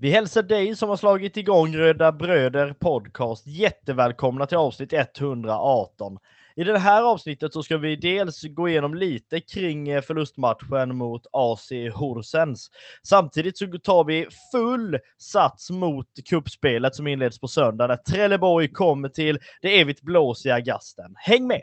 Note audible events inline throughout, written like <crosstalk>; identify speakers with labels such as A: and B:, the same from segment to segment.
A: Vi hälsar dig som har slagit igång Röda Bröder Podcast jättevälkomna till avsnitt 118. I det här avsnittet så ska vi dels gå igenom lite kring eh, förlustmatchen mot AC Horsens. Samtidigt så tar vi full sats mot kuppspelet som inleds på söndag när Trelleborg kommer till det evigt blåsiga gasten. Häng med!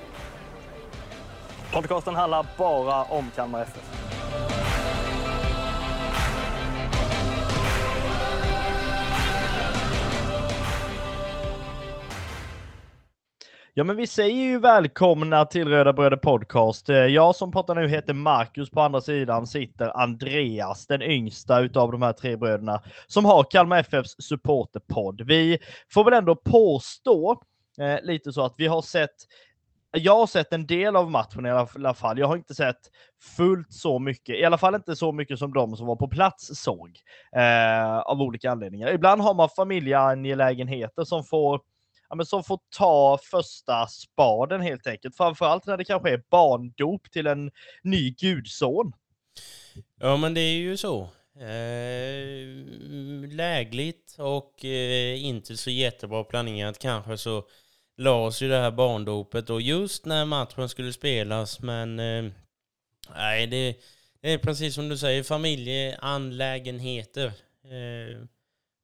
A: Podcasten handlar bara om Kalmar FF. Ja, men vi säger ju välkomna till Röda Bröder Podcast. Eh, jag som pratar nu heter Marcus. På andra sidan sitter Andreas, den yngsta utav de här tre bröderna, som har Kalmar FFs supporterpodd. Vi får väl ändå påstå eh, lite så att vi har sett jag har sett en del av matchen i alla fall. Jag har inte sett fullt så mycket, i alla fall inte så mycket som de som var på plats såg, eh, av olika anledningar. Ibland har man familjeangelägenheter som får ja, men som får ta första spaden helt enkelt. Framförallt när det kanske är barndop till en ny gudson.
B: Ja, men det är ju så. Eh, lägligt och eh, inte så jättebra planerat kanske så lades ju det här barndopet och just när matchen skulle spelas men eh, nej det, det, är precis som du säger familjeanlägenheter eh,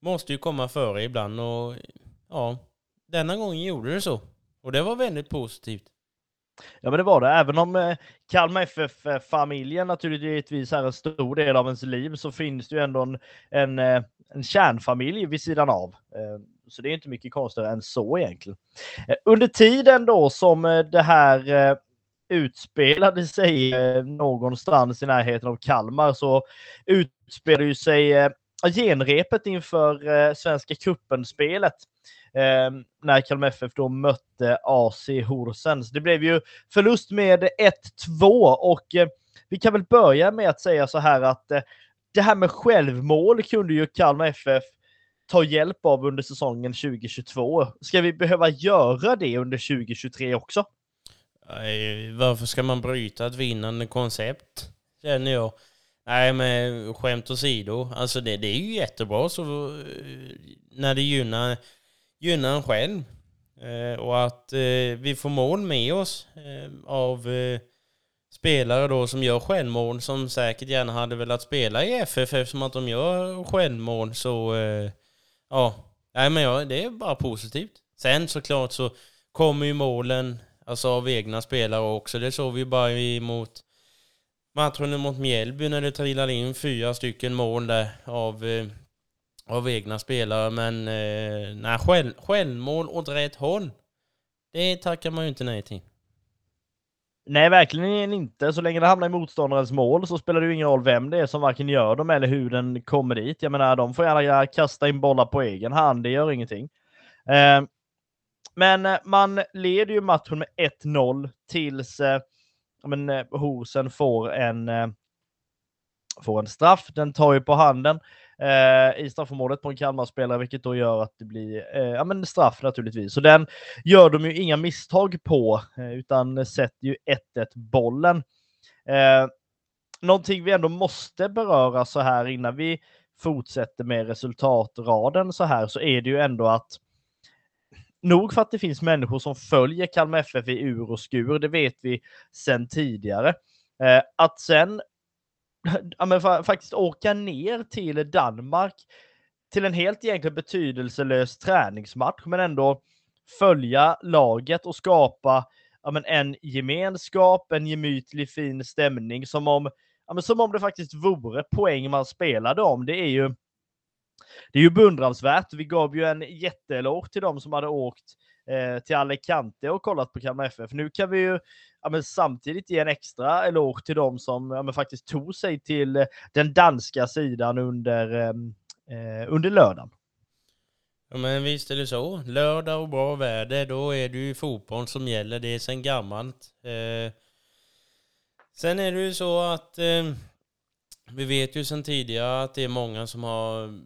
B: måste ju komma före ibland och ja denna gången gjorde det så. Och det var väldigt positivt.
A: Ja, men det var det. Även om eh, Kalmar FF-familjen eh, naturligtvis är en stor del av ens liv så finns det ju ändå en, en, eh, en kärnfamilj vid sidan av. Eh, så det är inte mycket konstigare än så egentligen. Eh, under tiden då som eh, det här eh, utspelade sig någonstans i närheten av Kalmar så utspelade sig genrepet inför Svenska cupen-spelet när Kalmar FF då mötte AC Horsens. Det blev ju förlust med 1-2 och vi kan väl börja med att säga så här att det här med självmål kunde ju Kalmar FF ta hjälp av under säsongen 2022. Ska vi behöva göra det under 2023 också?
B: Varför ska man bryta ett vinnande koncept? Känner jag. Nej, men skämt åsido. Alltså det, det är ju jättebra så eh, när det gynnar gynnar en själv. Eh, och att eh, vi får mål med oss eh, av eh, spelare då som gör självmål som säkert gärna hade velat spela i FF eftersom att de gör självmål så eh, ja, nej men ja, det är bara positivt. Sen såklart så kommer ju målen alltså av egna spelare också. Det såg vi ju bara emot matchen mot Mjällby när det trillade in fyra stycken mål där av eh, av egna spelare. Men eh, nej, själv, självmål åt rätt håll, det tackar man ju inte nej till.
A: Nej, verkligen inte. Så länge det hamnar i motståndarens mål så spelar det ju ingen roll vem det är som varken gör dem eller hur den kommer dit. Jag menar, de får gärna kasta in bollar på egen hand. Det gör ingenting. Eh, men man leder ju matchen med 1-0 tills eh, men, eh, Horsen får en, eh, får en straff. Den tar ju på handen eh, i straffområdet på en Kalmar-spelare, vilket då gör att det blir eh, ja, men straff naturligtvis. Så den gör de ju inga misstag på, eh, utan sätter ju 1-1 bollen. Eh, någonting vi ändå måste beröra så här innan vi fortsätter med resultatraden så här, så är det ju ändå att nog för att det finns människor som följer Kalmar FF i ur och skur, det vet vi sedan tidigare. Eh, att sen ja, men faktiskt åka ner till Danmark till en helt egentligen betydelselös träningsmatch, men ändå följa laget och skapa ja, men en gemenskap, en gemytlig fin stämning som om, ja, men som om det faktiskt vore poäng man spelade om. Det är ju det är ju beundransvärt. Vi gav ju en jätteeloge till dem som hade åkt eh, till Alicante och kollat på Kalmar FF. Nu kan vi ju ja, men samtidigt ge en extra eloge till dem som ja, men faktiskt tog sig till eh, den danska sidan under, ehm, eh, under lördagen.
B: Ja men visst är det så. Lördag och bra väder, då är det ju fotboll som gäller. Det är sen gammalt. Eh, sen är det ju så att eh, vi vet ju sen tidigare att det är många som har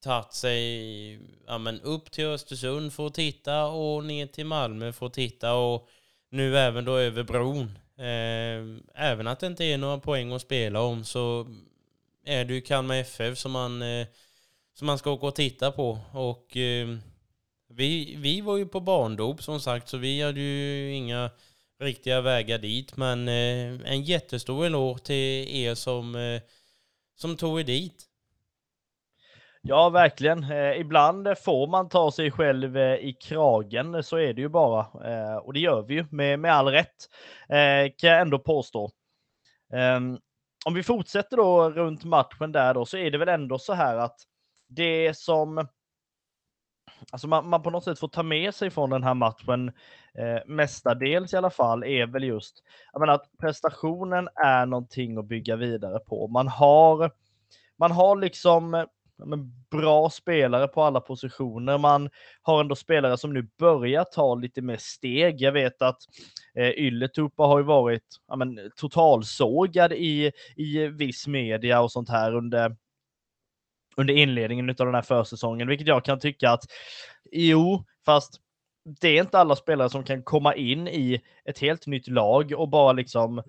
B: tagit sig ja, men upp till Östersund för att titta och ner till Malmö för att titta och nu även då över bron. Eh, även att det inte är några poäng att spela om så är det ju Kalmar FF som man, eh, som man ska åka och titta på. Och eh, vi, vi var ju på barndop som sagt så vi hade ju inga riktiga vägar dit. Men eh, en jättestor eloge till er som, eh, som tog er dit.
A: Ja, verkligen. Eh, ibland får man ta sig själv eh, i kragen, så är det ju bara. Eh, och det gör vi ju med, med all rätt, eh, kan jag ändå påstå. Ehm, om vi fortsätter då runt matchen där då, så är det väl ändå så här att det som alltså man, man på något sätt får ta med sig från den här matchen, eh, mestadels i alla fall, är väl just jag menar, att prestationen är någonting att bygga vidare på. Man har, man har liksom men, bra spelare på alla positioner. Man har ändå spelare som nu börjar ta lite mer steg. Jag vet att eh, Ylletupa har ju varit ja, men, totalsågad i, i viss media och sånt här under under inledningen av den här försäsongen, vilket jag kan tycka att jo, fast det är inte alla spelare som kan komma in i ett helt nytt lag och bara liksom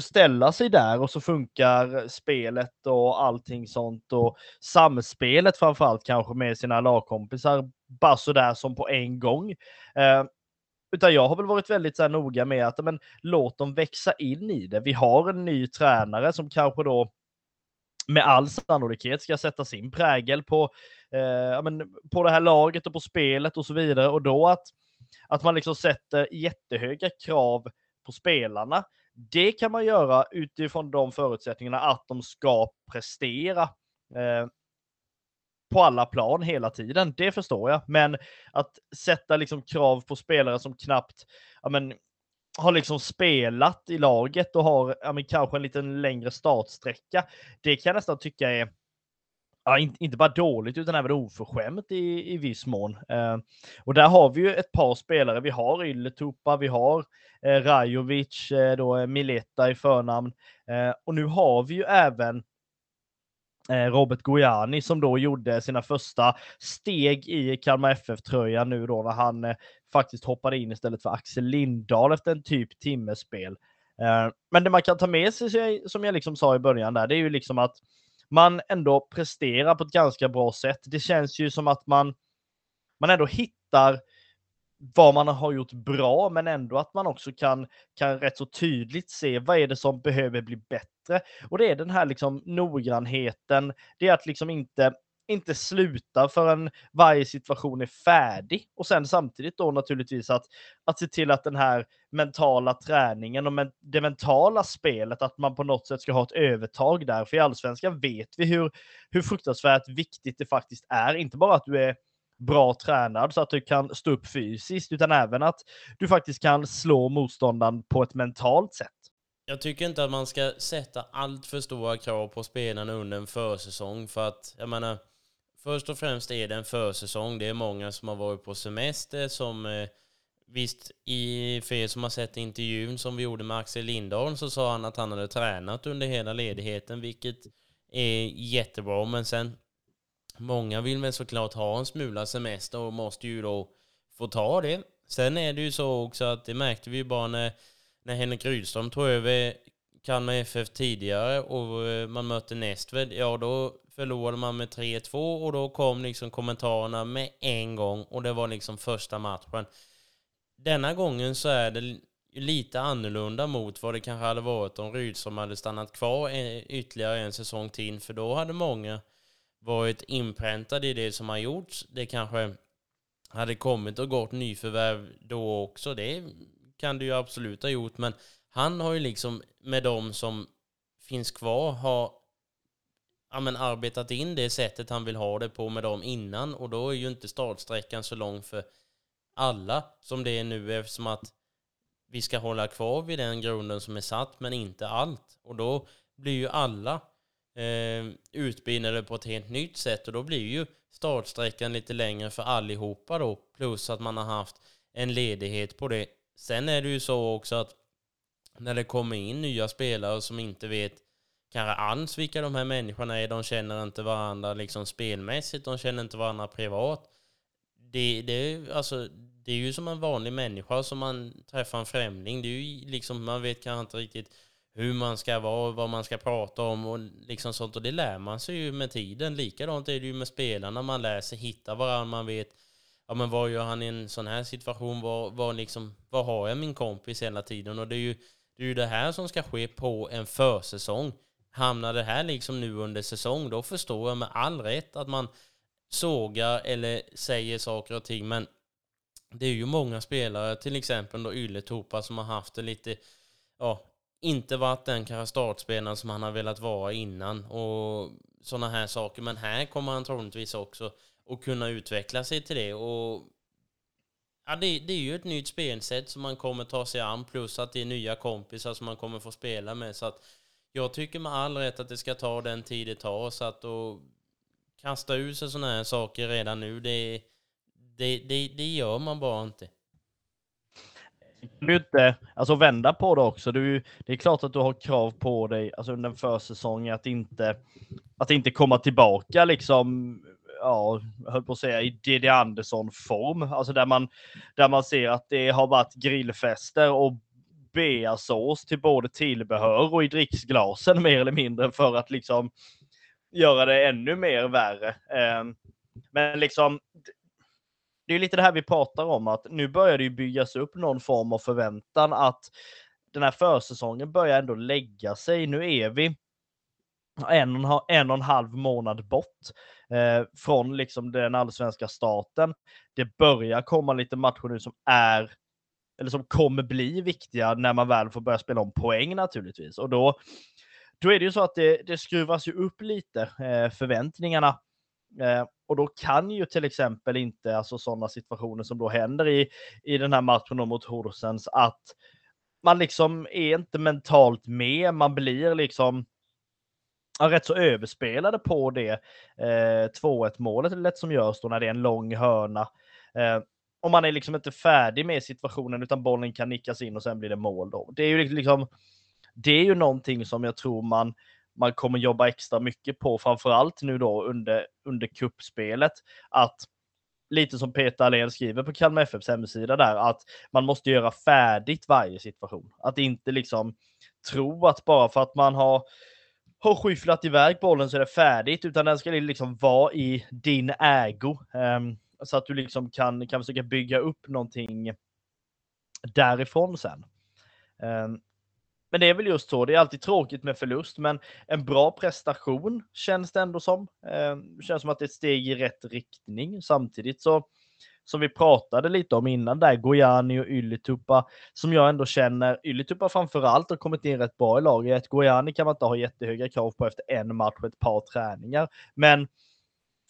A: ställa sig där och så funkar spelet och allting sånt och samspelet framförallt kanske med sina lagkompisar bara sådär som på en gång. Eh, utan jag har väl varit väldigt så här noga med att men, låt dem växa in i det. Vi har en ny tränare som kanske då med all sannolikhet ska sätta sin prägel på, eh, men, på det här laget och på spelet och så vidare. Och då att, att man liksom sätter jättehöga krav på spelarna det kan man göra utifrån de förutsättningarna att de ska prestera eh, på alla plan hela tiden. Det förstår jag, men att sätta liksom krav på spelare som knappt ja, men, har liksom spelat i laget och har ja, men, kanske en liten längre startsträcka. Det kan jag nästan tycka är ja, inte bara dåligt utan även oförskämt i, i viss mån. Eh, och där har vi ju ett par spelare. Vi har Ylletupa, vi har eh, Rajovic, eh, då eh, Mileta i förnamn. Eh, och nu har vi ju även eh, Robert Gojani som då gjorde sina första steg i Kalmar FF-tröjan nu då när han eh, faktiskt hoppade in istället för Axel Lindahl efter en typ timmespel. Eh, men det man kan ta med sig, som jag liksom sa i början där, det är ju liksom att man ändå presterar på ett ganska bra sätt. Det känns ju som att man, man ändå hittar vad man har gjort bra, men ändå att man också kan, kan rätt så tydligt se vad är det som behöver bli bättre. Och det är den här liksom noggrannheten, det är att liksom inte inte sluta förrän varje situation är färdig. Och sen samtidigt då naturligtvis att, att se till att den här mentala träningen och men, det mentala spelet, att man på något sätt ska ha ett övertag där. För i allsvenskan vet vi hur, hur fruktansvärt viktigt det faktiskt är. Inte bara att du är bra tränad så att du kan stå upp fysiskt, utan även att du faktiskt kan slå motståndaren på ett mentalt sätt.
B: Jag tycker inte att man ska sätta allt för stora krav på spelarna under en försäsong för att, jag menar, Först och främst är det en försäsong. Det är många som har varit på semester som eh, Visst, i, för er som har sett intervjun som vi gjorde med Axel Lindholm så sa han att han hade tränat under hela ledigheten, vilket är jättebra. Men sen, många vill väl såklart ha en smula semester och måste ju då få ta det. Sen är det ju så också att det märkte vi ju bara när, när Henrik Rydström tog över Kalmar FF tidigare och eh, man mötte Nästved, ja då förlorade man med 3-2 och då kom liksom kommentarerna med en gång och det var liksom första matchen. Denna gången så är det lite annorlunda mot vad det kanske hade varit om Rydström hade stannat kvar ytterligare en säsong till, för då hade många varit inpräntade i det som har gjorts. Det kanske hade kommit och gått nyförvärv då också. Det kan det ju absolut ha gjort, men han har ju liksom med de som finns kvar har ja, men arbetat in det sättet han vill ha det på med dem innan och då är ju inte startsträckan så lång för alla som det är nu eftersom att vi ska hålla kvar vid den grunden som är satt men inte allt. Och då blir ju alla eh, utbildade på ett helt nytt sätt och då blir ju startsträckan lite längre för allihopa då. Plus att man har haft en ledighet på det. Sen är det ju så också att när det kommer in nya spelare som inte vet kanske alls vilka de här människorna är. De känner inte varandra liksom spelmässigt, de känner inte varandra privat. Det, det, alltså, det är ju som en vanlig människa som man träffar en främling. Det är ju liksom, man vet kanske inte riktigt hur man ska vara, vad man ska prata om och liksom sånt. Och det lär man sig ju med tiden. Likadant är det ju med spelarna. Man lär sig hitta varandra. Man vet, ja men vad gör han i en sån här situation? Vad, vad, liksom, vad har jag min kompis hela tiden? Och det är ju det, är ju det här som ska ske på en försäsong. Hamnar det här liksom nu under säsong, då förstår jag med all rätt att man sågar eller säger saker och ting. Men det är ju många spelare, till exempel då Ylletupa, som har haft det lite, ja, inte varit den kanske startspelaren som han har velat vara innan och sådana här saker. Men här kommer han troligtvis också att kunna utveckla sig till det. Och ja, det, det, är ju ett nytt spelsätt som man kommer ta sig an, plus att det är nya kompisar som man kommer få spela med. Så att jag tycker med all rätt att det ska ta den tid det tar. Så att då kasta ut sig sådana här saker redan nu, det, det, det, det gör man bara inte.
A: Du inte, alltså vända på det också. Du, det är klart att du har krav på dig alltså under en försäsong att inte, att inte komma tillbaka liksom, ja, jag höll på att säga i Diddy Andersson-form. Alltså där man, där man ser att det har varit grillfester och beasås till både tillbehör och i dricksglasen mer eller mindre för att liksom göra det ännu mer värre. Ehm, men liksom, det är lite det här vi pratar om, att nu börjar det ju byggas upp någon form av förväntan att den här försäsongen börjar ändå lägga sig. Nu är vi en och, en och en halv månad bort eh, från liksom den allsvenska starten. Det börjar komma lite matcher nu som är eller som kommer bli viktiga när man väl får börja spela om poäng naturligtvis. Och då, då är det ju så att det, det skruvas ju upp lite eh, förväntningarna. Eh, och då kan ju till exempel inte alltså sådana situationer som då händer i, i den här matchen mot Horsens att man liksom är inte mentalt med, man blir liksom rätt så överspelade på det eh, 2-1 målet lätt som görs då när det är en lång hörna. Eh, och man är liksom inte färdig med situationen utan bollen kan nickas in och sen blir det mål då. Det är ju liksom-, liksom, det är ju någonting som jag tror man, man kommer jobba extra mycket på, framförallt nu då under, under kuppspelet. Att lite som Peter Allén skriver på Kalmar FFs hemsida där, att man måste göra färdigt varje situation. Att inte liksom tro att bara för att man har har skyfflat iväg bollen så är det färdigt, utan den ska liksom vara i din ägo. Um, så att du liksom kan, kan försöka bygga upp någonting därifrån sen. Ehm, men det är väl just så, det är alltid tråkigt med förlust, men en bra prestation känns det ändå som. Ehm, det känns som att det är ett steg i rätt riktning. Samtidigt så, som vi pratade lite om innan där, Gojani och Ylätupa, som jag ändå känner, Ylätupa framförallt har kommit in rätt bra i laget. Gojani kan man inte ha jättehöga krav på efter en match och ett par träningar, men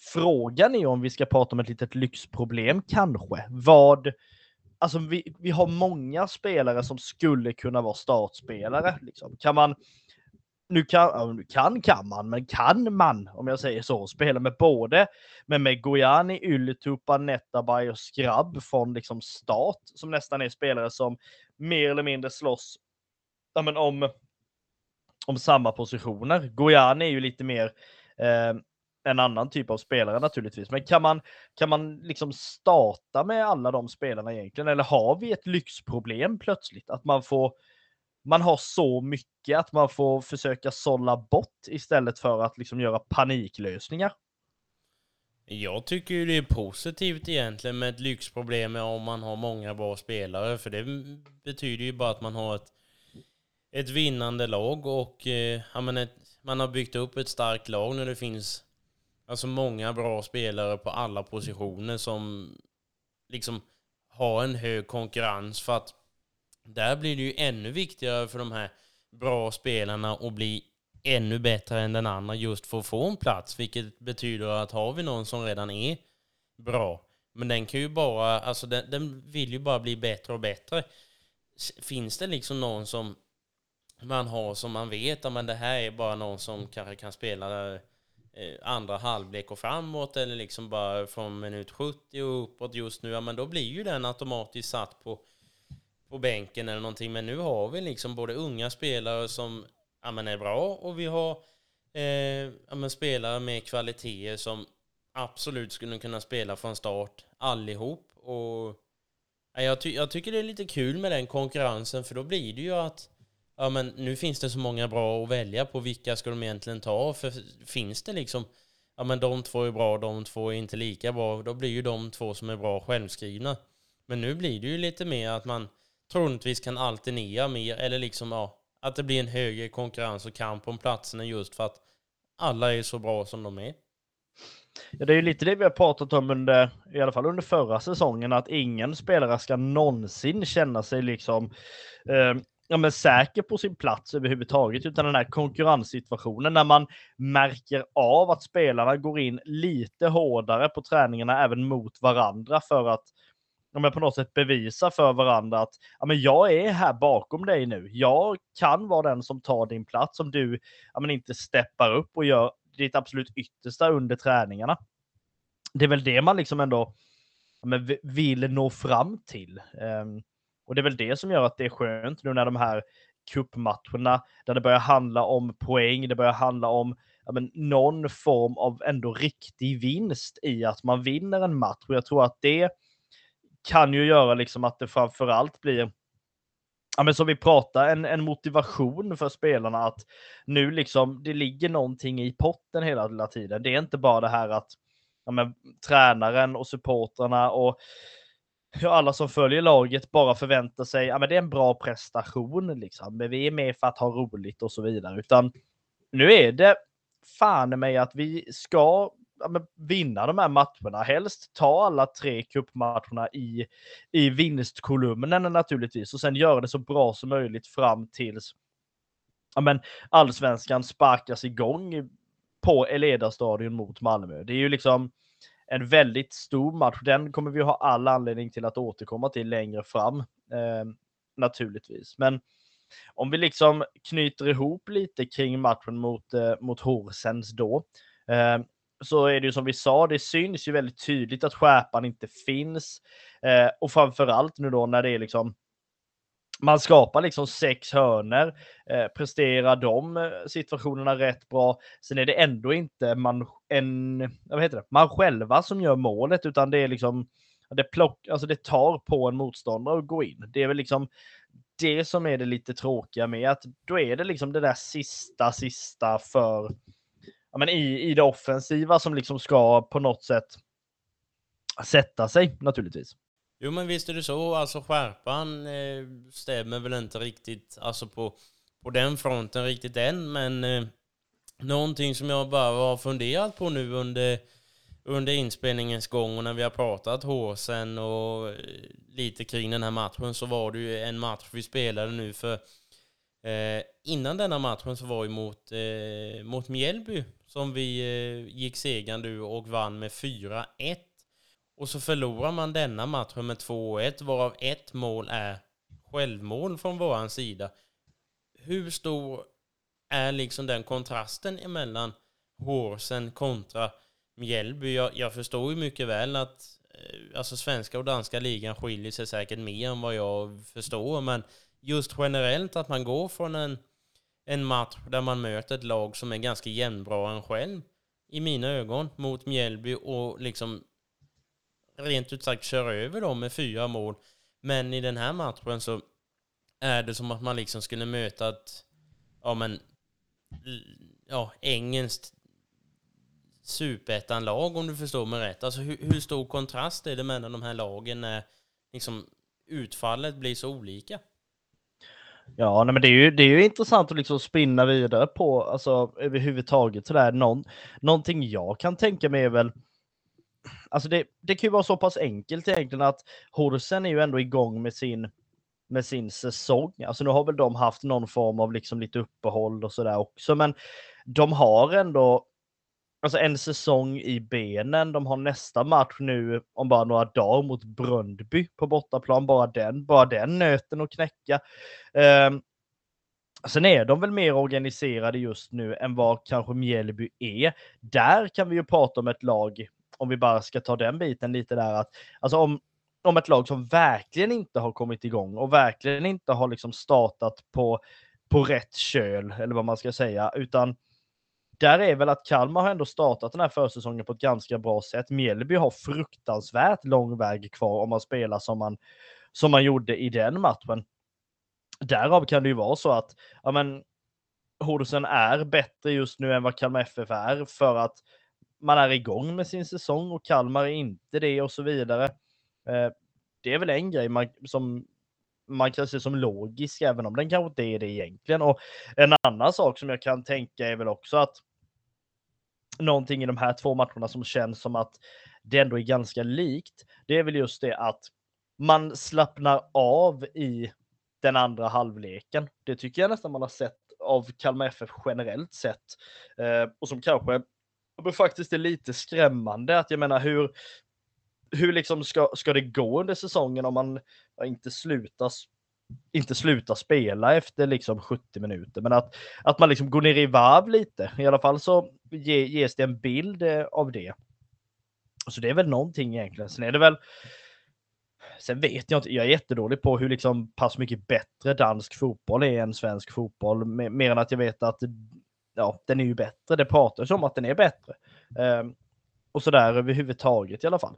A: Frågan är om vi ska prata om ett litet lyxproblem kanske. Vad, alltså vi, vi har många spelare som skulle kunna vara startspelare. Liksom. Kan man, nu kan, nu kan kan man, men kan man, om jag säger så, spela med både med Gojani, Ylätupa, Netabay och Skrabb från liksom start, som nästan är spelare som mer eller mindre slåss ja, men om, om samma positioner. Gojani är ju lite mer eh, en annan typ av spelare naturligtvis. Men kan man, kan man liksom starta med alla de spelarna egentligen? Eller har vi ett lyxproblem plötsligt? Att man får man har så mycket att man får försöka sålla bort istället för att liksom göra paniklösningar.
B: Jag tycker ju det är positivt egentligen med ett lyxproblem om man har många bra spelare. För det betyder ju bara att man har ett, ett vinnande lag och eh, ja, men ett, man har byggt upp ett starkt lag när det finns Alltså många bra spelare på alla positioner som liksom har en hög konkurrens för att där blir det ju ännu viktigare för de här bra spelarna att bli ännu bättre än den andra just för att få en plats, vilket betyder att har vi någon som redan är bra, Men den kan ju bara, alltså den, den vill ju bara bli bättre och bättre. Finns det liksom någon som man har som man vet att det här är bara någon som kanske kan spela Eh, andra halvlek och framåt eller liksom bara från minut 70 och uppåt just nu, ja men då blir ju den automatiskt satt på, på bänken eller någonting. Men nu har vi liksom både unga spelare som ja, men är bra och vi har eh, ja, men spelare med kvaliteter som absolut skulle kunna spela från start allihop. Och ja, jag, ty jag tycker det är lite kul med den konkurrensen för då blir det ju att ja men nu finns det så många bra att välja på, vilka ska de egentligen ta? För finns det liksom, ja men de två är bra, de två är inte lika bra, då blir ju de två som är bra självskrivna. Men nu blir det ju lite mer att man troligtvis kan alternera mer, eller liksom ja, att det blir en högre konkurrens och kamp om platserna just för att alla är så bra som de är.
A: Ja, det är ju lite det vi har pratat om under, i alla fall under förra säsongen, att ingen spelare ska någonsin känna sig liksom eh, ja, men säker på sin plats överhuvudtaget, utan den här konkurrenssituationen när man märker av att spelarna går in lite hårdare på träningarna även mot varandra för att ja, men på något sätt bevisa för varandra att ja, men jag är här bakom dig nu. Jag kan vara den som tar din plats om du ja, men inte steppar upp och gör ditt absolut yttersta under träningarna. Det är väl det man liksom ändå ja, men vill nå fram till. Um, och det är väl det som gör att det är skönt nu när de här kuppmatcherna där det börjar handla om poäng, det börjar handla om ja, men, någon form av ändå riktig vinst i att man vinner en match. Och jag tror att det kan ju göra liksom att det framförallt blir Ja, men som vi pratar, en, en motivation för spelarna att nu liksom, det ligger någonting i potten hela, hela tiden. Det är inte bara det här att ja, men, tränaren och supportrarna och <laughs> alla som följer laget bara förväntar sig, ja men det är en bra prestation liksom, men vi är med för att ha roligt och så vidare, utan nu är det fan mig att vi ska ja, vinna de här matcherna, helst ta alla tre cupmatcherna i, i vinstkolumnen naturligtvis. Och sen göra det så bra som möjligt fram tills ja, men, allsvenskan sparkas igång på Eleda-stadion mot Malmö. Det är ju liksom en väldigt stor match. Den kommer vi ha all anledning till att återkomma till längre fram eh, naturligtvis. Men om vi liksom knyter ihop lite kring matchen mot, eh, mot Horsens då, eh, så är det ju som vi sa, det syns ju väldigt tydligt att skärpan inte finns. Eh, och framförallt nu då när det är liksom man skapar liksom sex hörner, eh, presterar de eh, situationerna rätt bra. Sen är det ändå inte man, en, vad heter det, man själva som gör målet, utan det är liksom, det, plock, alltså det tar på en motståndare att gå in. Det är väl liksom det som är det lite tråkiga med att då är det liksom det där sista, sista för, ja men i, i det offensiva som liksom ska på något sätt sätta sig naturligtvis.
B: Jo men visst är det så, alltså skärpan eh, stämmer väl inte riktigt alltså på, på den fronten riktigt än, men eh, någonting som jag bara har funderat på nu under, under inspelningens gång och när vi har pratat hårsen och eh, lite kring den här matchen så var det ju en match vi spelade nu för eh, innan denna matchen så var det mot, eh, mot Mjällby som vi eh, gick segrande och vann med 4-1 och så förlorar man denna matchen med 2-1, varav ett mål är självmål från våran sida. Hur stor är liksom den kontrasten emellan Horsen kontra Mjällby? Jag, jag förstår ju mycket väl att eh, alltså svenska och danska ligan skiljer sig säkert mer än vad jag förstår, men just generellt att man går från en, en match där man möter ett lag som är ganska jämnbra än själv, i mina ögon, mot Mjällby och liksom rent ut sagt köra över dem med fyra mål. Men i den här matchen så är det som att man liksom skulle möta ett, ja men, ja, engelskt superettan-lag om du förstår mig rätt. Alltså hur, hur, stor kontrast är det mellan de här lagen när liksom utfallet blir så olika?
A: Ja, nej, men det är ju, det är ju intressant att liksom spinna vidare på, alltså överhuvudtaget sådär. Någon, någonting jag kan tänka mig är väl, alltså det, det kan ju vara så pass enkelt egentligen att Horsen är ju ändå igång med sin, med sin säsong. Alltså nu har väl de haft någon form av liksom lite uppehåll och sådär också, men de har ändå alltså en säsong i benen. De har nästa match nu om bara några dagar mot Bröndby på bortaplan. Bara den, bara den nöten att knäcka. Um, Sen är de väl mer organiserade just nu än vad kanske Mjällby är. Där kan vi ju prata om ett lag, om vi bara ska ta den biten lite där, att alltså om, om ett lag som verkligen inte har kommit igång och verkligen inte har liksom startat på, på rätt köl, eller vad man ska säga, utan där är väl att Kalmar har ändå startat den här försäsongen på ett ganska bra sätt. Mjällby har fruktansvärt lång väg kvar om man spelar som man, som man gjorde i den matchen. Därav kan det ju vara så att ja, men, Horsen är bättre just nu än vad Kalmar FF är för att man är igång med sin säsong och Kalmar är inte det och så vidare. Eh, det är väl en grej man, som man kan se som logisk, även om den kanske inte är det egentligen. Och en annan sak som jag kan tänka är väl också att någonting i de här två matcherna som känns som att det ändå är ganska likt. Det är väl just det att man slappnar av i den andra halvleken. Det tycker jag nästan man har sett av Kalmar FF generellt sett. Eh, och som kanske faktiskt är lite skrämmande att jag menar hur, hur liksom ska, ska det gå under säsongen om man inte slutar inte sluta spela efter liksom 70 minuter, men att, att man liksom går ner i varv lite. I alla fall så ge, ges det en bild eh, av det. Så det är väl någonting egentligen. Sen är det väl Sen vet jag inte, jag är jättedålig på hur liksom pass mycket bättre dansk fotboll är än svensk fotboll. Mer än att jag vet att ja, den är ju bättre. Det pratas om att den är bättre. Eh, och sådär överhuvudtaget i alla fall.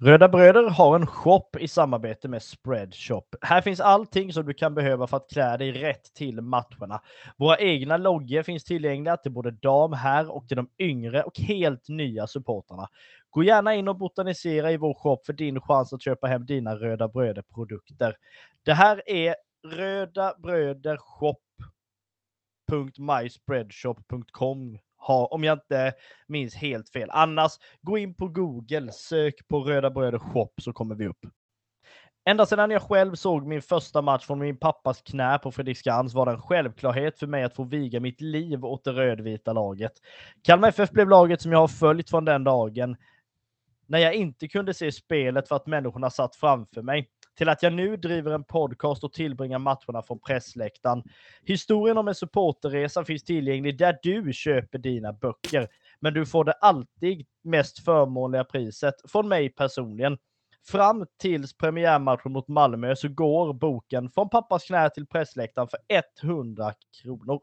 A: Röda Bröder har en shop i samarbete med Spreadshop. Här finns allting som du kan behöva för att klä dig rätt till matcherna. Våra egna loggor finns tillgängliga till både dam, här och till de yngre och helt nya supportrarna. Gå gärna in och botanisera i vår shop för din chans att köpa hem dina Röda Bröder-produkter. Det här är Röda Bröder shop.myspreadshop.com har, om jag inte minns helt fel. Annars, gå in på Google, sök på Röda Bröder Shop så kommer vi upp. Ända sedan jag själv såg min första match från min pappas knä på Fredriksskans var det en självklarhet för mig att få viga mitt liv åt det rödvita laget. Kalmar FF blev laget som jag har följt från den dagen. När jag inte kunde se spelet för att människorna satt framför mig till att jag nu driver en podcast och tillbringar matcherna från pressläktaren. Historien om en supporterresa finns tillgänglig där du köper dina böcker, men du får det alltid mest förmånliga priset från mig personligen. Fram tills premiärmatchen mot Malmö så går boken från pappas knä till pressläktaren för 100 kronor.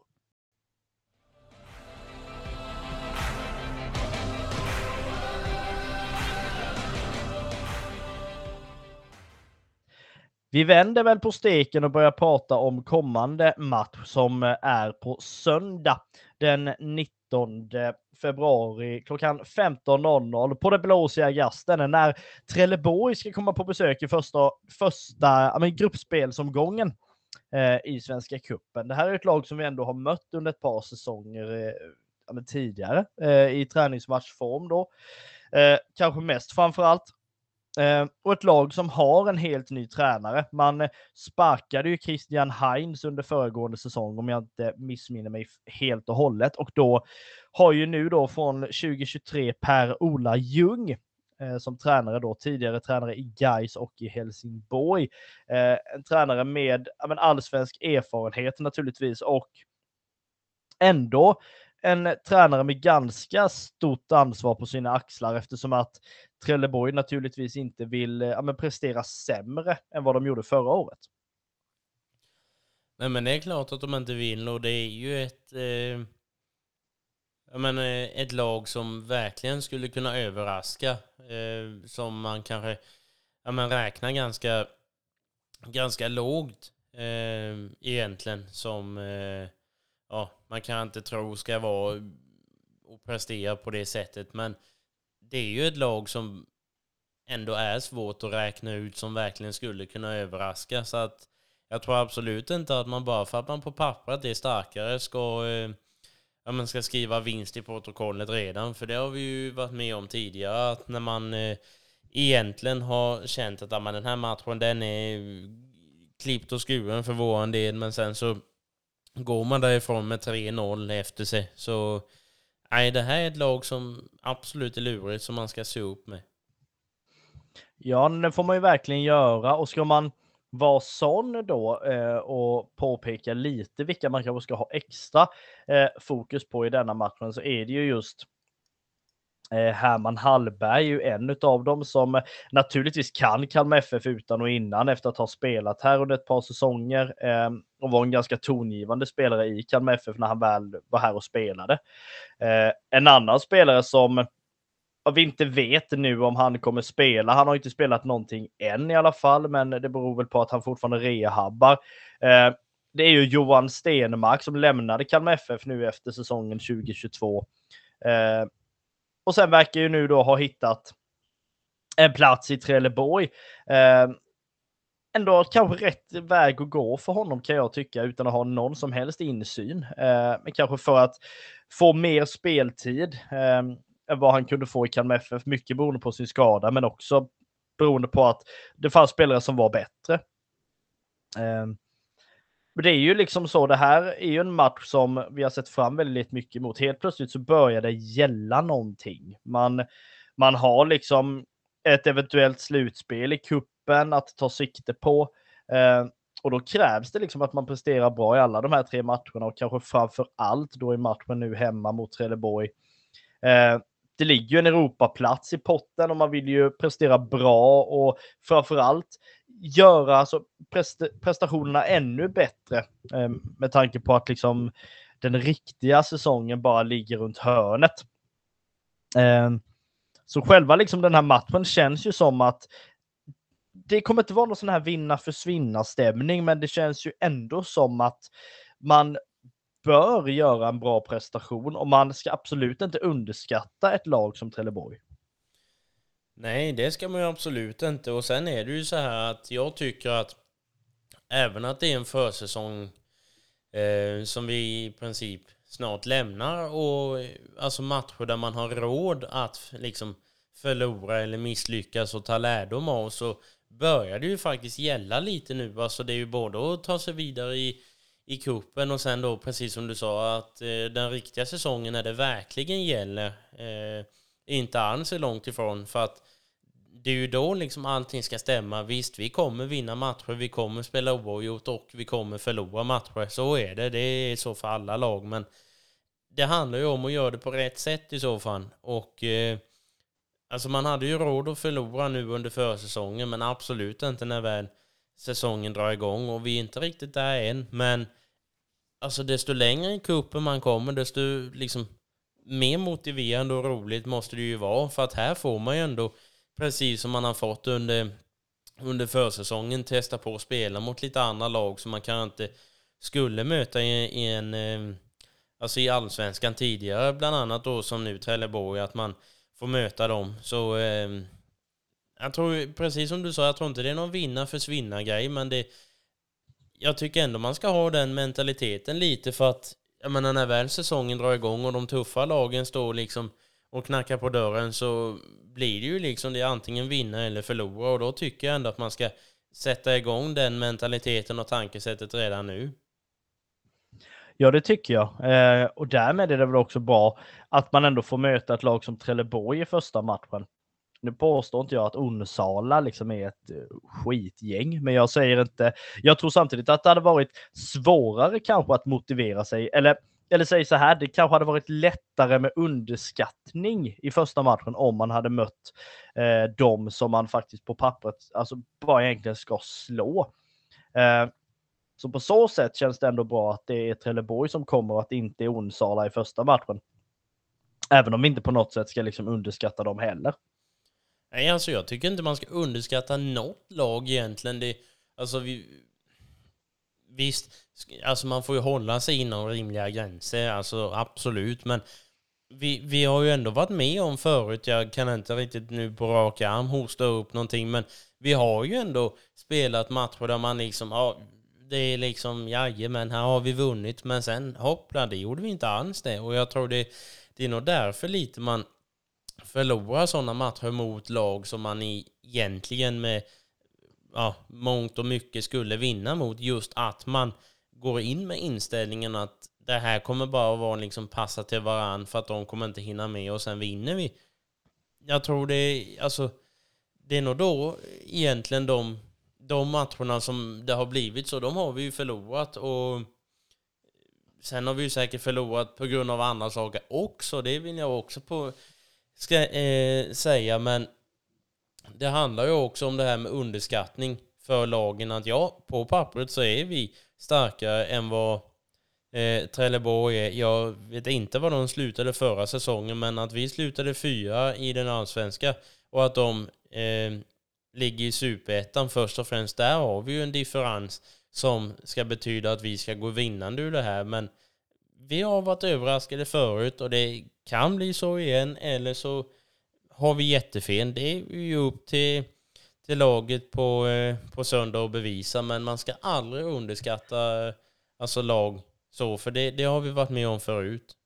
A: Vi vänder väl på steken och börjar prata om kommande match som eh, är på söndag den 19 februari klockan 15.00 på det blåsiga gasten när Trelleborg ska komma på besök i första, första men, gruppspelsomgången eh, i Svenska Kuppen. Det här är ett lag som vi ändå har mött under ett par säsonger eh, tidigare eh, i träningsmatchform då. Eh, kanske mest framför allt Eh, och ett lag som har en helt ny tränare. Man eh, sparkade ju Christian Heinz under föregående säsong om jag inte missminner mig helt och hållet. Och då har ju nu då från 2023 Per-Ola Ljung eh, som tränare då, tidigare tränare i Gais och i Helsingborg. En tränare med ja, allsvensk erfarenhet naturligtvis och ändå en tränare med ganska stort ansvar på sina axlar eftersom att Trelleborg naturligtvis inte vill eh, ja, men prestera sämre än vad de gjorde förra året.
B: Nej men det är klart att de inte vill och det är ju ett, eh, jag menar, eh, ett lag som verkligen skulle kunna överraska. Eh, som man kanske ja, men räknar ganska, ganska lågt eh, egentligen. Som eh, ja, man kan inte tro ska vara och prestera på det sättet. Men det är ju ett lag som ändå är svårt att räkna ut som verkligen skulle kunna överraska. Så att jag tror absolut inte att man bara för att man på pappret är starkare ska, eh, ja, man ska skriva vinst i protokollet redan. För det har vi ju varit med om tidigare, att när man eh, egentligen har känt att ja, men den här matchen den är klippt och skuren för våran del, men sen så går man därifrån med 3-0 efter sig. Så nej, det här är ett lag som absolut är lurigt som man ska se upp med.
A: Ja, det får man ju verkligen göra och ska man vara sån då eh, och påpeka lite vilka man kanske ska ha extra eh, fokus på i denna matchen så är det ju just Eh, Herman Hallberg är ju en av dem som eh, naturligtvis kan Kalmar FF utan och innan efter att ha spelat här under ett par säsonger eh, och var en ganska tongivande spelare i Kalmar FF när han väl var här och spelade. En annan spelare som vi inte vet nu om han kommer spela. Han har inte spelat någonting än i alla fall, men det beror väl på att han fortfarande rehabbar. Det är ju Johan Stenmark som lämnade Kalmar FF nu efter säsongen 2022. Och sen verkar ju nu då ha hittat en plats i Trelleborg. Eh, ändå kanske rätt väg att gå för honom kan jag tycka utan att ha någon som helst insyn. Eh, men kanske för att få mer speltid eh, än vad han kunde få i Kalmar FF. Mycket beroende på sin skada men också beroende på att det fanns spelare som var bättre. Eh, det är ju liksom så, det här är ju en match som vi har sett fram väldigt mycket mot. Helt plötsligt så börjar det gälla någonting. Man, man har liksom ett eventuellt slutspel i kuppen att ta sikte på. Eh, och då krävs det liksom att man presterar bra i alla de här tre matcherna och kanske framför allt då i matchen nu hemma mot Trelleborg. Eh, det ligger ju en Europaplats i potten och man vill ju prestera bra och framför allt göra alltså, prest prestationerna ännu bättre eh, med tanke på att liksom den riktiga säsongen bara ligger runt hörnet. Eh, så själva liksom den här matchen känns ju som att det kommer inte vara någon sån här vinna försvinna stämning, men det känns ju ändå som att man bör göra en bra prestation och man ska absolut inte underskatta ett lag som Trelleborg.
B: Nej, det ska man ju absolut inte. Och sen är det ju så här att jag tycker att även att det är en försäsong eh, som vi i princip snart lämnar och eh, alltså matcher där man har råd att liksom förlora eller misslyckas och ta lärdom av så börjar det ju faktiskt gälla lite nu. Alltså det är ju både att ta sig vidare i, i kuppen och sen då precis som du sa att eh, den riktiga säsongen när det verkligen gäller eh, inte alls är långt ifrån. För att det är ju då liksom allting ska stämma. Visst, vi kommer vinna matcher, vi kommer spela oavgjort och vi kommer förlora matcher. Så är det. Det är så för alla lag. Men det handlar ju om att göra det på rätt sätt i så fall. Och eh, alltså man hade ju råd att förlora nu under försäsongen, men absolut inte när väl säsongen drar igång. Och vi är inte riktigt där än. Men alltså desto längre i kuppen man kommer, desto liksom mer motiverande och roligt måste det ju vara. För att här får man ju ändå precis som man har fått under, under försäsongen, testa på att spela mot lite andra lag som man kanske inte skulle möta i, i en eh, alltså i allsvenskan tidigare, bland annat då som nu Trelleborg, att man får möta dem. Så eh, jag tror, precis som du sa, jag tror inte det är någon vinna försvinna grej, men det jag tycker ändå man ska ha den mentaliteten lite för att jag menar när väl säsongen drar igång och de tuffa lagen står liksom och knackar på dörren så blir det ju liksom det antingen vinna eller förlora och då tycker jag ändå att man ska sätta igång den mentaliteten och tankesättet redan nu.
A: Ja, det tycker jag. Eh, och därmed är det väl också bra att man ändå får möta ett lag som Trelleborg i första matchen. Nu påstår inte jag att Onsala liksom är ett eh, skitgäng, men jag säger inte. Jag tror samtidigt att det hade varit svårare kanske att motivera sig, eller eller säg så här, det kanske hade varit lättare med underskattning i första matchen om man hade mött eh, dem som man faktiskt på pappret alltså bara egentligen ska slå. Eh, så på så sätt känns det ändå bra att det är Trelleborg som kommer och att det inte är Onsala i första matchen. Även om vi inte på något sätt ska liksom underskatta dem heller.
B: Nej, alltså jag tycker inte man ska underskatta något lag egentligen. Det, alltså vi, visst, alltså man får ju hålla sig inom rimliga gränser, alltså absolut, men vi, vi har ju ändå varit med om förut, jag kan inte riktigt nu på rak arm hosta upp någonting, men vi har ju ändå spelat matcher där man liksom, ja, det är liksom, men här har vi vunnit, men sen hoppla, det gjorde vi inte alls det, och jag tror det, det är nog därför lite man förlorar sådana matcher mot lag som man egentligen med ja, mångt och mycket skulle vinna mot. Just att man går in med inställningen att det här kommer bara att vara liksom passa till varann för att de kommer inte hinna med och sen vinner vi. Jag tror det är, alltså, det är nog då egentligen de, de matcherna som det har blivit så, de har vi ju förlorat och sen har vi ju säkert förlorat på grund av andra saker också, det vill jag också på, ska, eh, säga, men det handlar ju också om det här med underskattning för lagen, att ja, på pappret så är vi starkare än vad eh, Trelleborg är. Jag vet inte vad de slutade förra säsongen, men att vi slutade fyra i den allsvenska och att de eh, ligger i superettan först och främst. Där har vi ju en differens som ska betyda att vi ska gå vinnande ur det här, men vi har varit överraskade förut och det kan bli så igen, eller så har vi jättefel. Det är ju upp till, till laget på, eh, på söndag att bevisa, men man ska aldrig underskatta eh, alltså lag så, för det, det har vi varit med om förut.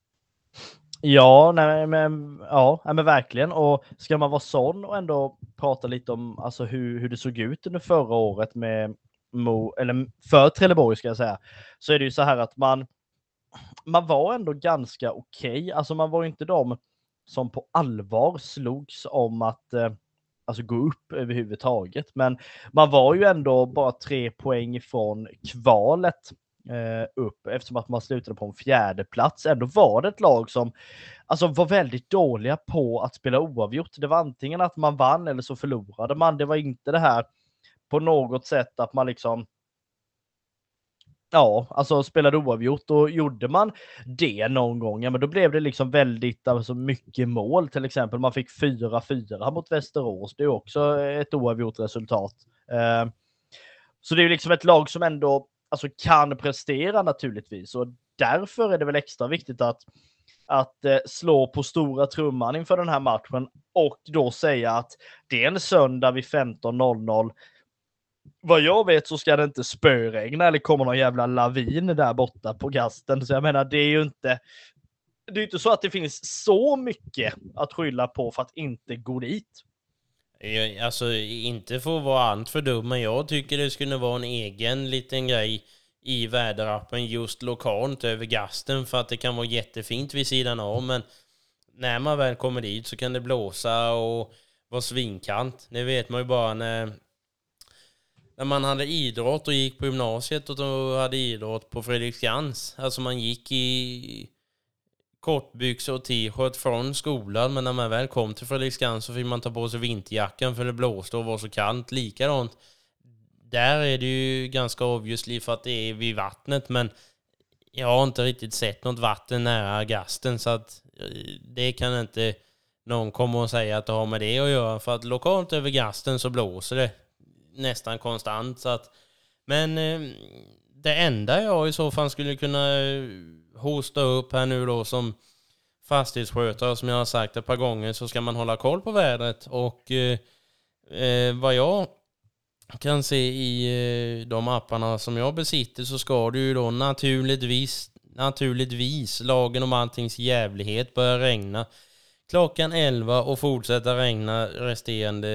A: Ja, nej, men, ja, men verkligen. Och ska man vara sån och ändå prata lite om alltså, hur, hur det såg ut under förra året med Mo, eller för Trelleborg ska jag säga, så är det ju så här att man, man var ändå ganska okej. Okay. Alltså man var inte de som på allvar slogs om att eh, alltså gå upp överhuvudtaget. Men man var ju ändå bara tre poäng ifrån kvalet eh, upp eftersom att man slutade på en fjärde plats. Ändå var det ett lag som alltså, var väldigt dåliga på att spela oavgjort. Det var antingen att man vann eller så förlorade man. Det var inte det här på något sätt att man liksom Ja, alltså spelade oavgjort och gjorde man det någon gång, ja men då blev det liksom väldigt alltså, mycket mål. Till exempel man fick 4-4 mot Västerås. Det är också ett oavgjort resultat. Eh, så det är liksom ett lag som ändå alltså, kan prestera naturligtvis och därför är det väl extra viktigt att att eh, slå på stora trumman inför den här matchen och då säga att det är en söndag vid 15.00 vad jag vet så ska det inte spöregna eller komma någon jävla lavin där borta på gasten. Så jag menar, det är ju inte. Det är inte så att det finns så mycket att skylla på för att inte gå dit.
B: Alltså inte för att vara allt för dum, men jag tycker det skulle vara en egen liten grej i väderappen just lokalt över gasten för att det kan vara jättefint vid sidan av, men när man väl kommer dit så kan det blåsa och vara svinkant. Det vet man ju bara när när man hade idrott och gick på gymnasiet och då hade idrott på Fredriksskans. Alltså man gick i kortbyxor och t-shirt från skolan men när man väl kom till Fredriksskans så fick man ta på sig vinterjackan för det blåste och var så kallt. Likadant. Där är det ju ganska obviously för att det är vid vattnet men jag har inte riktigt sett något vatten nära gasten så att eh, det kan inte någon komma och säga att det har med det att göra för att lokalt över gasten så blåser det nästan konstant. Så att, men eh, det enda jag i så fall skulle kunna eh, hosta upp här nu då som fastighetsskötare, som jag har sagt ett par gånger, så ska man hålla koll på vädret. Och eh, eh vad jag kan se i de apparna som jag besitter så ska det ju då naturligtvis, naturligtvis, lagen om alltings jävlighet börja regna klockan 11 och fortsätta regna resterande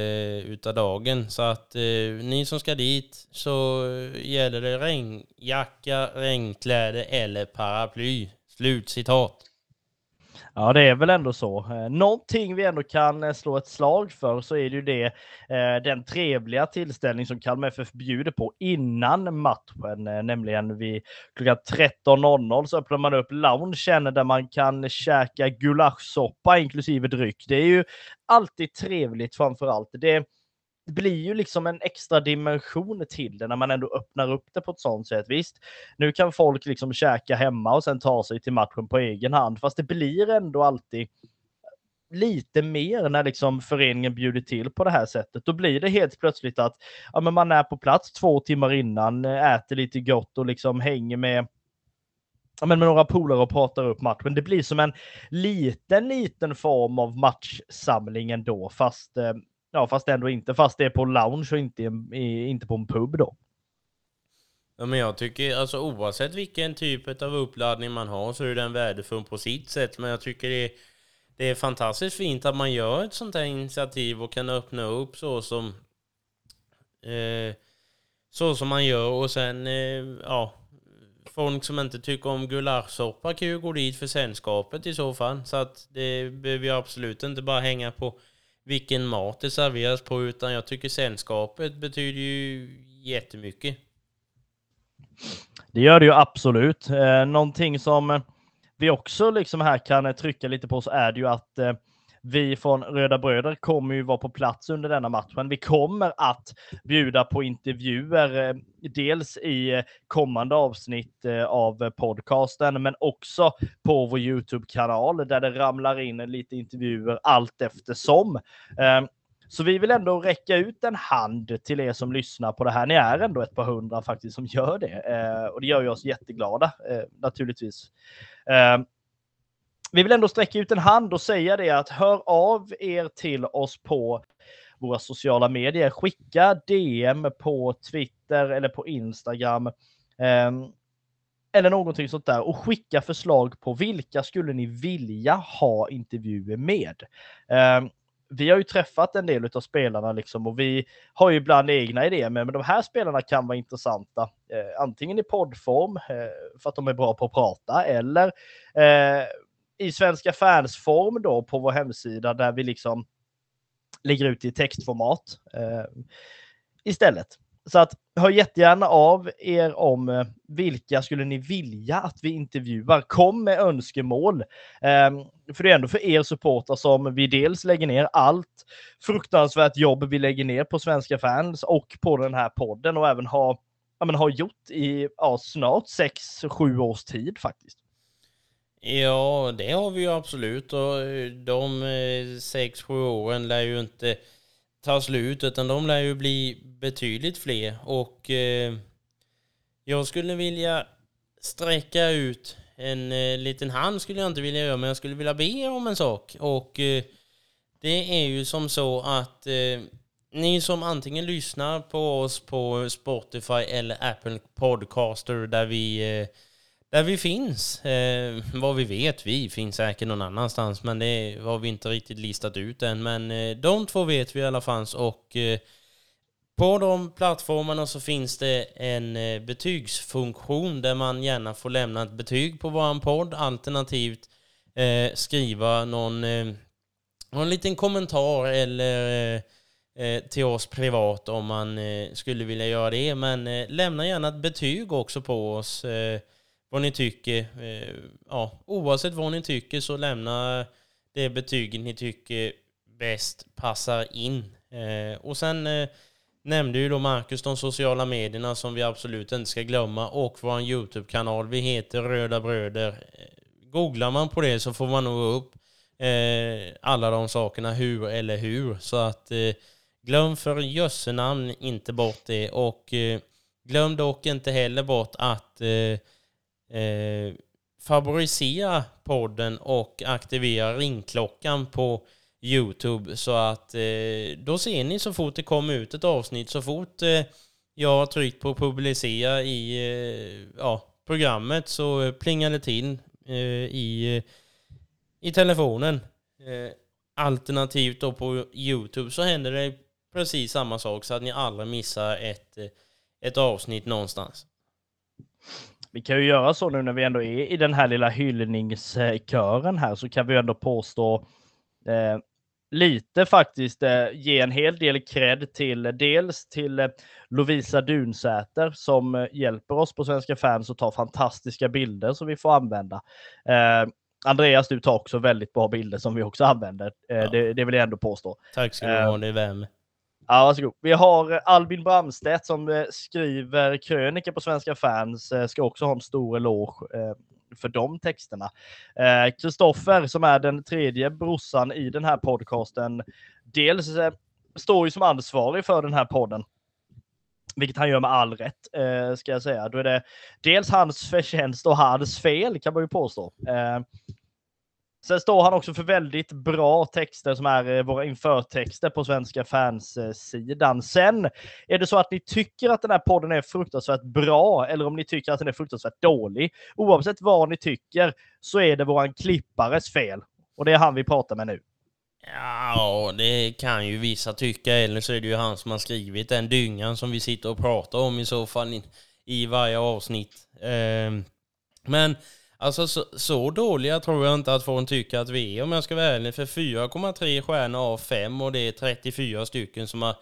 B: utav dagen. Så att eh, ni som ska dit så gäller det regnjacka, regnkläder eller paraply. Slutcitat.
A: Ja, det är väl ändå så. Eh, någonting vi ändå kan eh, slå ett slag för så är det ju det, eh, den trevliga tillställning som Kalmar FF bjuder på innan matchen, nämligen vid klockan 13.00 så öppnar man upp loungen där man kan käka gulaschsoppa inklusive dryck. Det är ju alltid trevligt framför allt. Det det blir ju liksom en extra dimension till det när man ändå öppnar upp det på ett sånt sätt. Visst, nu kan folk liksom käka hemma och sen ta sig till matchen på egen hand, fast det blir ändå alltid lite mer när liksom föreningen bjuder till på det här sättet. Då blir det helt plötsligt att ja, men man är på plats två timmar innan, äter lite gott och liksom hänger med ja, men med några polare och pratar upp matchen. Det blir som en liten, liten form av matchsamling ändå, fast eh, Ja, fast ändå inte. Fast det är på lounge och inte, inte på en pub då.
B: Ja, men jag tycker alltså oavsett vilken typ av uppladdning man har så är den värdefull på sitt sätt. Men jag tycker det är, det är fantastiskt fint att man gör ett sånt här initiativ och kan öppna upp så som eh, så som man gör och sen eh, ja folk som inte tycker om gulaschsoppa kan ju gå dit för sällskapet i så fall. Så att det behöver ju absolut inte bara hänga på vilken mat det serveras på utan jag tycker sällskapet betyder ju jättemycket.
A: Det gör det ju absolut. Eh, någonting som vi också liksom här kan trycka lite på så är det ju att eh, vi från Röda Bröder kommer ju vara på plats under denna matchen. Vi kommer att bjuda på intervjuer, eh, dels i eh, kommande avsnitt eh, av podcasten, men också på vår Youtube-kanal där det ramlar in lite intervjuer allt eftersom. Så vi vill ändå räcka ut en hand till er som lyssnar på det här. Ni är ändå ett par hundra faktiskt som gör det och det gör ju oss jätteglada naturligtvis. Vi vill ändå sträcka ut en hand och säga det att hör av er till oss på våra sociala medier. Skicka DM på Twitter eller på Instagram. Eh, eller någonting sånt där och skicka förslag på vilka skulle ni vilja ha intervjuer med? Eh, vi har ju träffat en del av spelarna liksom och vi har ju ibland egna idéer, men de här spelarna kan vara intressanta. Eh, antingen i poddform eh, för att de är bra på att prata eller eh, i svenska fans form då på vår hemsida där vi liksom lägger ut i textformat eh, istället. Så att hör jättegärna av er om eh, vilka skulle ni vilja att vi intervjuar. Kom med önskemål. Eh, för det är ändå för er supportrar som vi dels lägger ner allt fruktansvärt jobb vi lägger ner på svenska fans och på den här podden och även har, ja, men har gjort i ja, snart 6-7 års tid faktiskt.
B: Ja, det har vi ju absolut. Och eh, de eh, sex, sju åren lär ju inte ta slut utan de lär ju bli betydligt fler. Och eh, jag skulle vilja sträcka ut en eh, liten hand skulle jag inte vilja göra men jag skulle vilja be er om en sak. Och eh, det är ju som så att eh, ni som antingen lyssnar på oss på Spotify eller Apple Podcaster där vi där vi finns. Eh, vad vi vet, vi finns säkert någon annanstans, men det har vi inte riktigt listat ut än. Men eh, de två vet vi i alla fall och eh, på de plattformarna så finns det en eh, betygsfunktion där man gärna får lämna ett betyg på våran podd, alternativt eh, skriva någon, eh, någon liten kommentar eller eh, eh till oss privat om man eh, skulle vilja göra det. Men eh, lämna gärna ett betyg också på oss vad ni tycker. Eh, ja, oavsett vad ni tycker så lämna det betyget ni tycker bäst passar in. Eh, och sen eh, nämnde ju då Marcus de sociala medierna som vi absolut inte ska glömma och vår YouTube-kanal. Vi heter Röda Bröder. Googlar man på det så får man nog upp alla de sakerna, hur eller hur. Så att glöm för jössenamn inte bort det och glöm dock inte heller bort att eh, favorisera podden och aktivera ringklockan på Youtube så att eh, då ser ni så fort det kommer ut ett avsnitt, så fort eh, jag har tryckt på publicera i eh, ja, programmet så plingar det till eh, i, i telefonen. Eh, alternativt då på Youtube så händer det precis samma sak så att ni aldrig missar ett, eh, ett avsnitt någonstans.
A: Vi kan ju göra så nu när vi ändå är i den här lilla hyllningskören här så kan vi ändå påstå eh, lite faktiskt eh, ge en hel del cred till dels till eh, Lovisa Dunsäter som eh, hjälper oss på Svenska fans och tar fantastiska bilder som vi får använda. Eh, Andreas, du tar också väldigt bra bilder som vi också använder. Eh, ja. Det, det, vill jag ändå påstå.
B: Tack ska du ha, det är vem.
A: Ja, varsågod. Vi har eh, Albin Bramstedt som eh, skriver krönika på Svenska fans. Eh, ska också ha en stor eloge för de texterna. Kristoffer som är den tredje brorsan i den här podcasten. Dels står ju som ansvarig för den här podden. Vilket han gör med all rätt, ska jag säga. Då är det dels hans förtjänst och hans fel kan man ju påstå. Sen står han också för väldigt bra texter som är eh, våra införtexter på Svenska fans-sidan. Eh, Sen är det så att ni tycker att den här podden är fruktansvärt bra eller om ni tycker att den är fruktansvärt dålig. Oavsett vad ni tycker så är det våran klippares fel. Och det är han vi pratar med nu.
B: Ja, det kan ju vissa tycka, eller så är det ju han som har skrivit den dyngan som vi sitter och pratar om i så fall i, varje avsnitt. Ehm, men alltså så, så, dåliga tror jag inte att folk tycker att vi är om jag ska vara ärlig. För 4,3 stjärnor av 5 och det är 34 stycken som har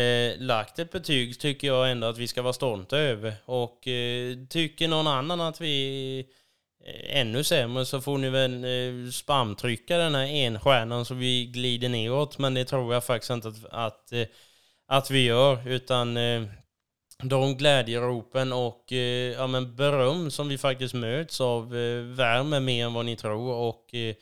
B: eh, lagt ett betyg tycker jag ändå att vi ska vara stolta över. Och eh, tycker någon annan att vi är eh, ännu sämre så får ni väl eh, spamtrycka den här enstjärnan så vi glider neråt. Men det tror jag faktiskt inte att, att, eh, att vi gör. Utan eh, de glädjeropen och eh, ja, men beröm som vi faktiskt möts av eh, värmer mer än vad ni tror. Och eh,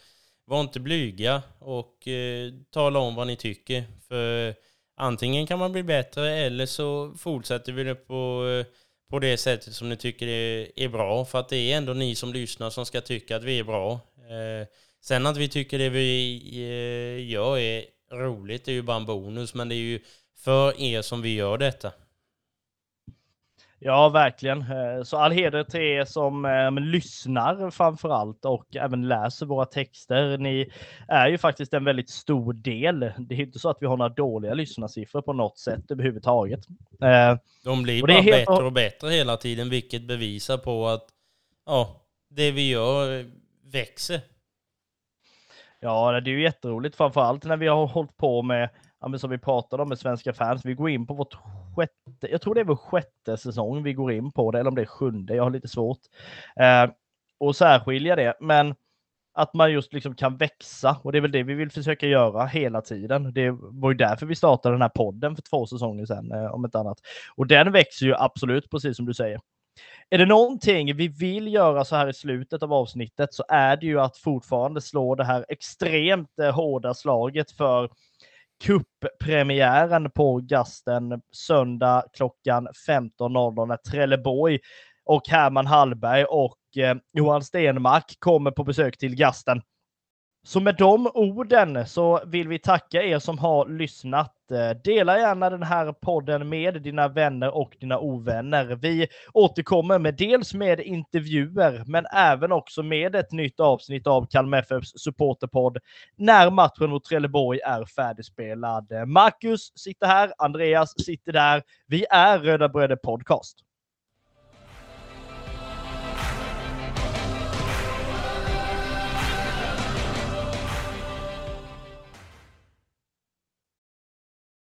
B: var inte blyga och eh, tala om vad ni tycker. För antingen kan man bli bättre eller så fortsätter vi det på, eh, på det sättet som ni tycker är, är bra. För att det är ändå ni som lyssnar som ska tycka att vi är bra. Eh, sen att vi tycker det vi eh, gör är roligt är ju bara en bonus. Men det är ju för er som vi gör detta.
A: Ja, verkligen. Eh, så all heder till er som eh, lyssnar framför allt och även läser våra texter. Ni är ju faktiskt en väldigt stor del. Det är inte så att vi har några dåliga lyssnarsiffror på något sätt överhuvudtaget.
B: Eh, De blir bara helt... bättre och bättre hela tiden, vilket bevisar på att ja, det vi gör växer.
A: Ja, det är ju jätteroligt, framför allt när vi har hållit på med, som vi pratade om med svenska fans. Vi går in på vårt sjätte, jag tror det är vår sjätte säsong vi går in på det, eller om det är sjunde, jag har lite svårt eh, att särskilja det. Men att man just liksom kan växa och det är väl det vi vill försöka göra hela tiden. Det var ju därför vi startade den här podden för två säsonger sedan, eh, om ett annat. Och den växer ju absolut, precis som du säger. Är det någonting vi vill göra så här i slutet av avsnittet så är det ju att fortfarande slå det här extremt eh, hårda slaget för cuppremiären på Gasten söndag klockan 15.00 när Trelleborg och Herman Hallberg och eh, Johan Stenmark kommer på besök till Gasten. Så med de orden så vill vi tacka er som har lyssnat. Eh, dela gärna den här podden med dina vänner och dina ovänner. Vi återkommer med dels med intervjuer, men även också med ett nytt avsnitt av Kalmar FFs supporterpodd när matchen mot Trelleborg är färdigspelad. Marcus sitter här, Andreas sitter där. Vi är Röda Bröder Podcast.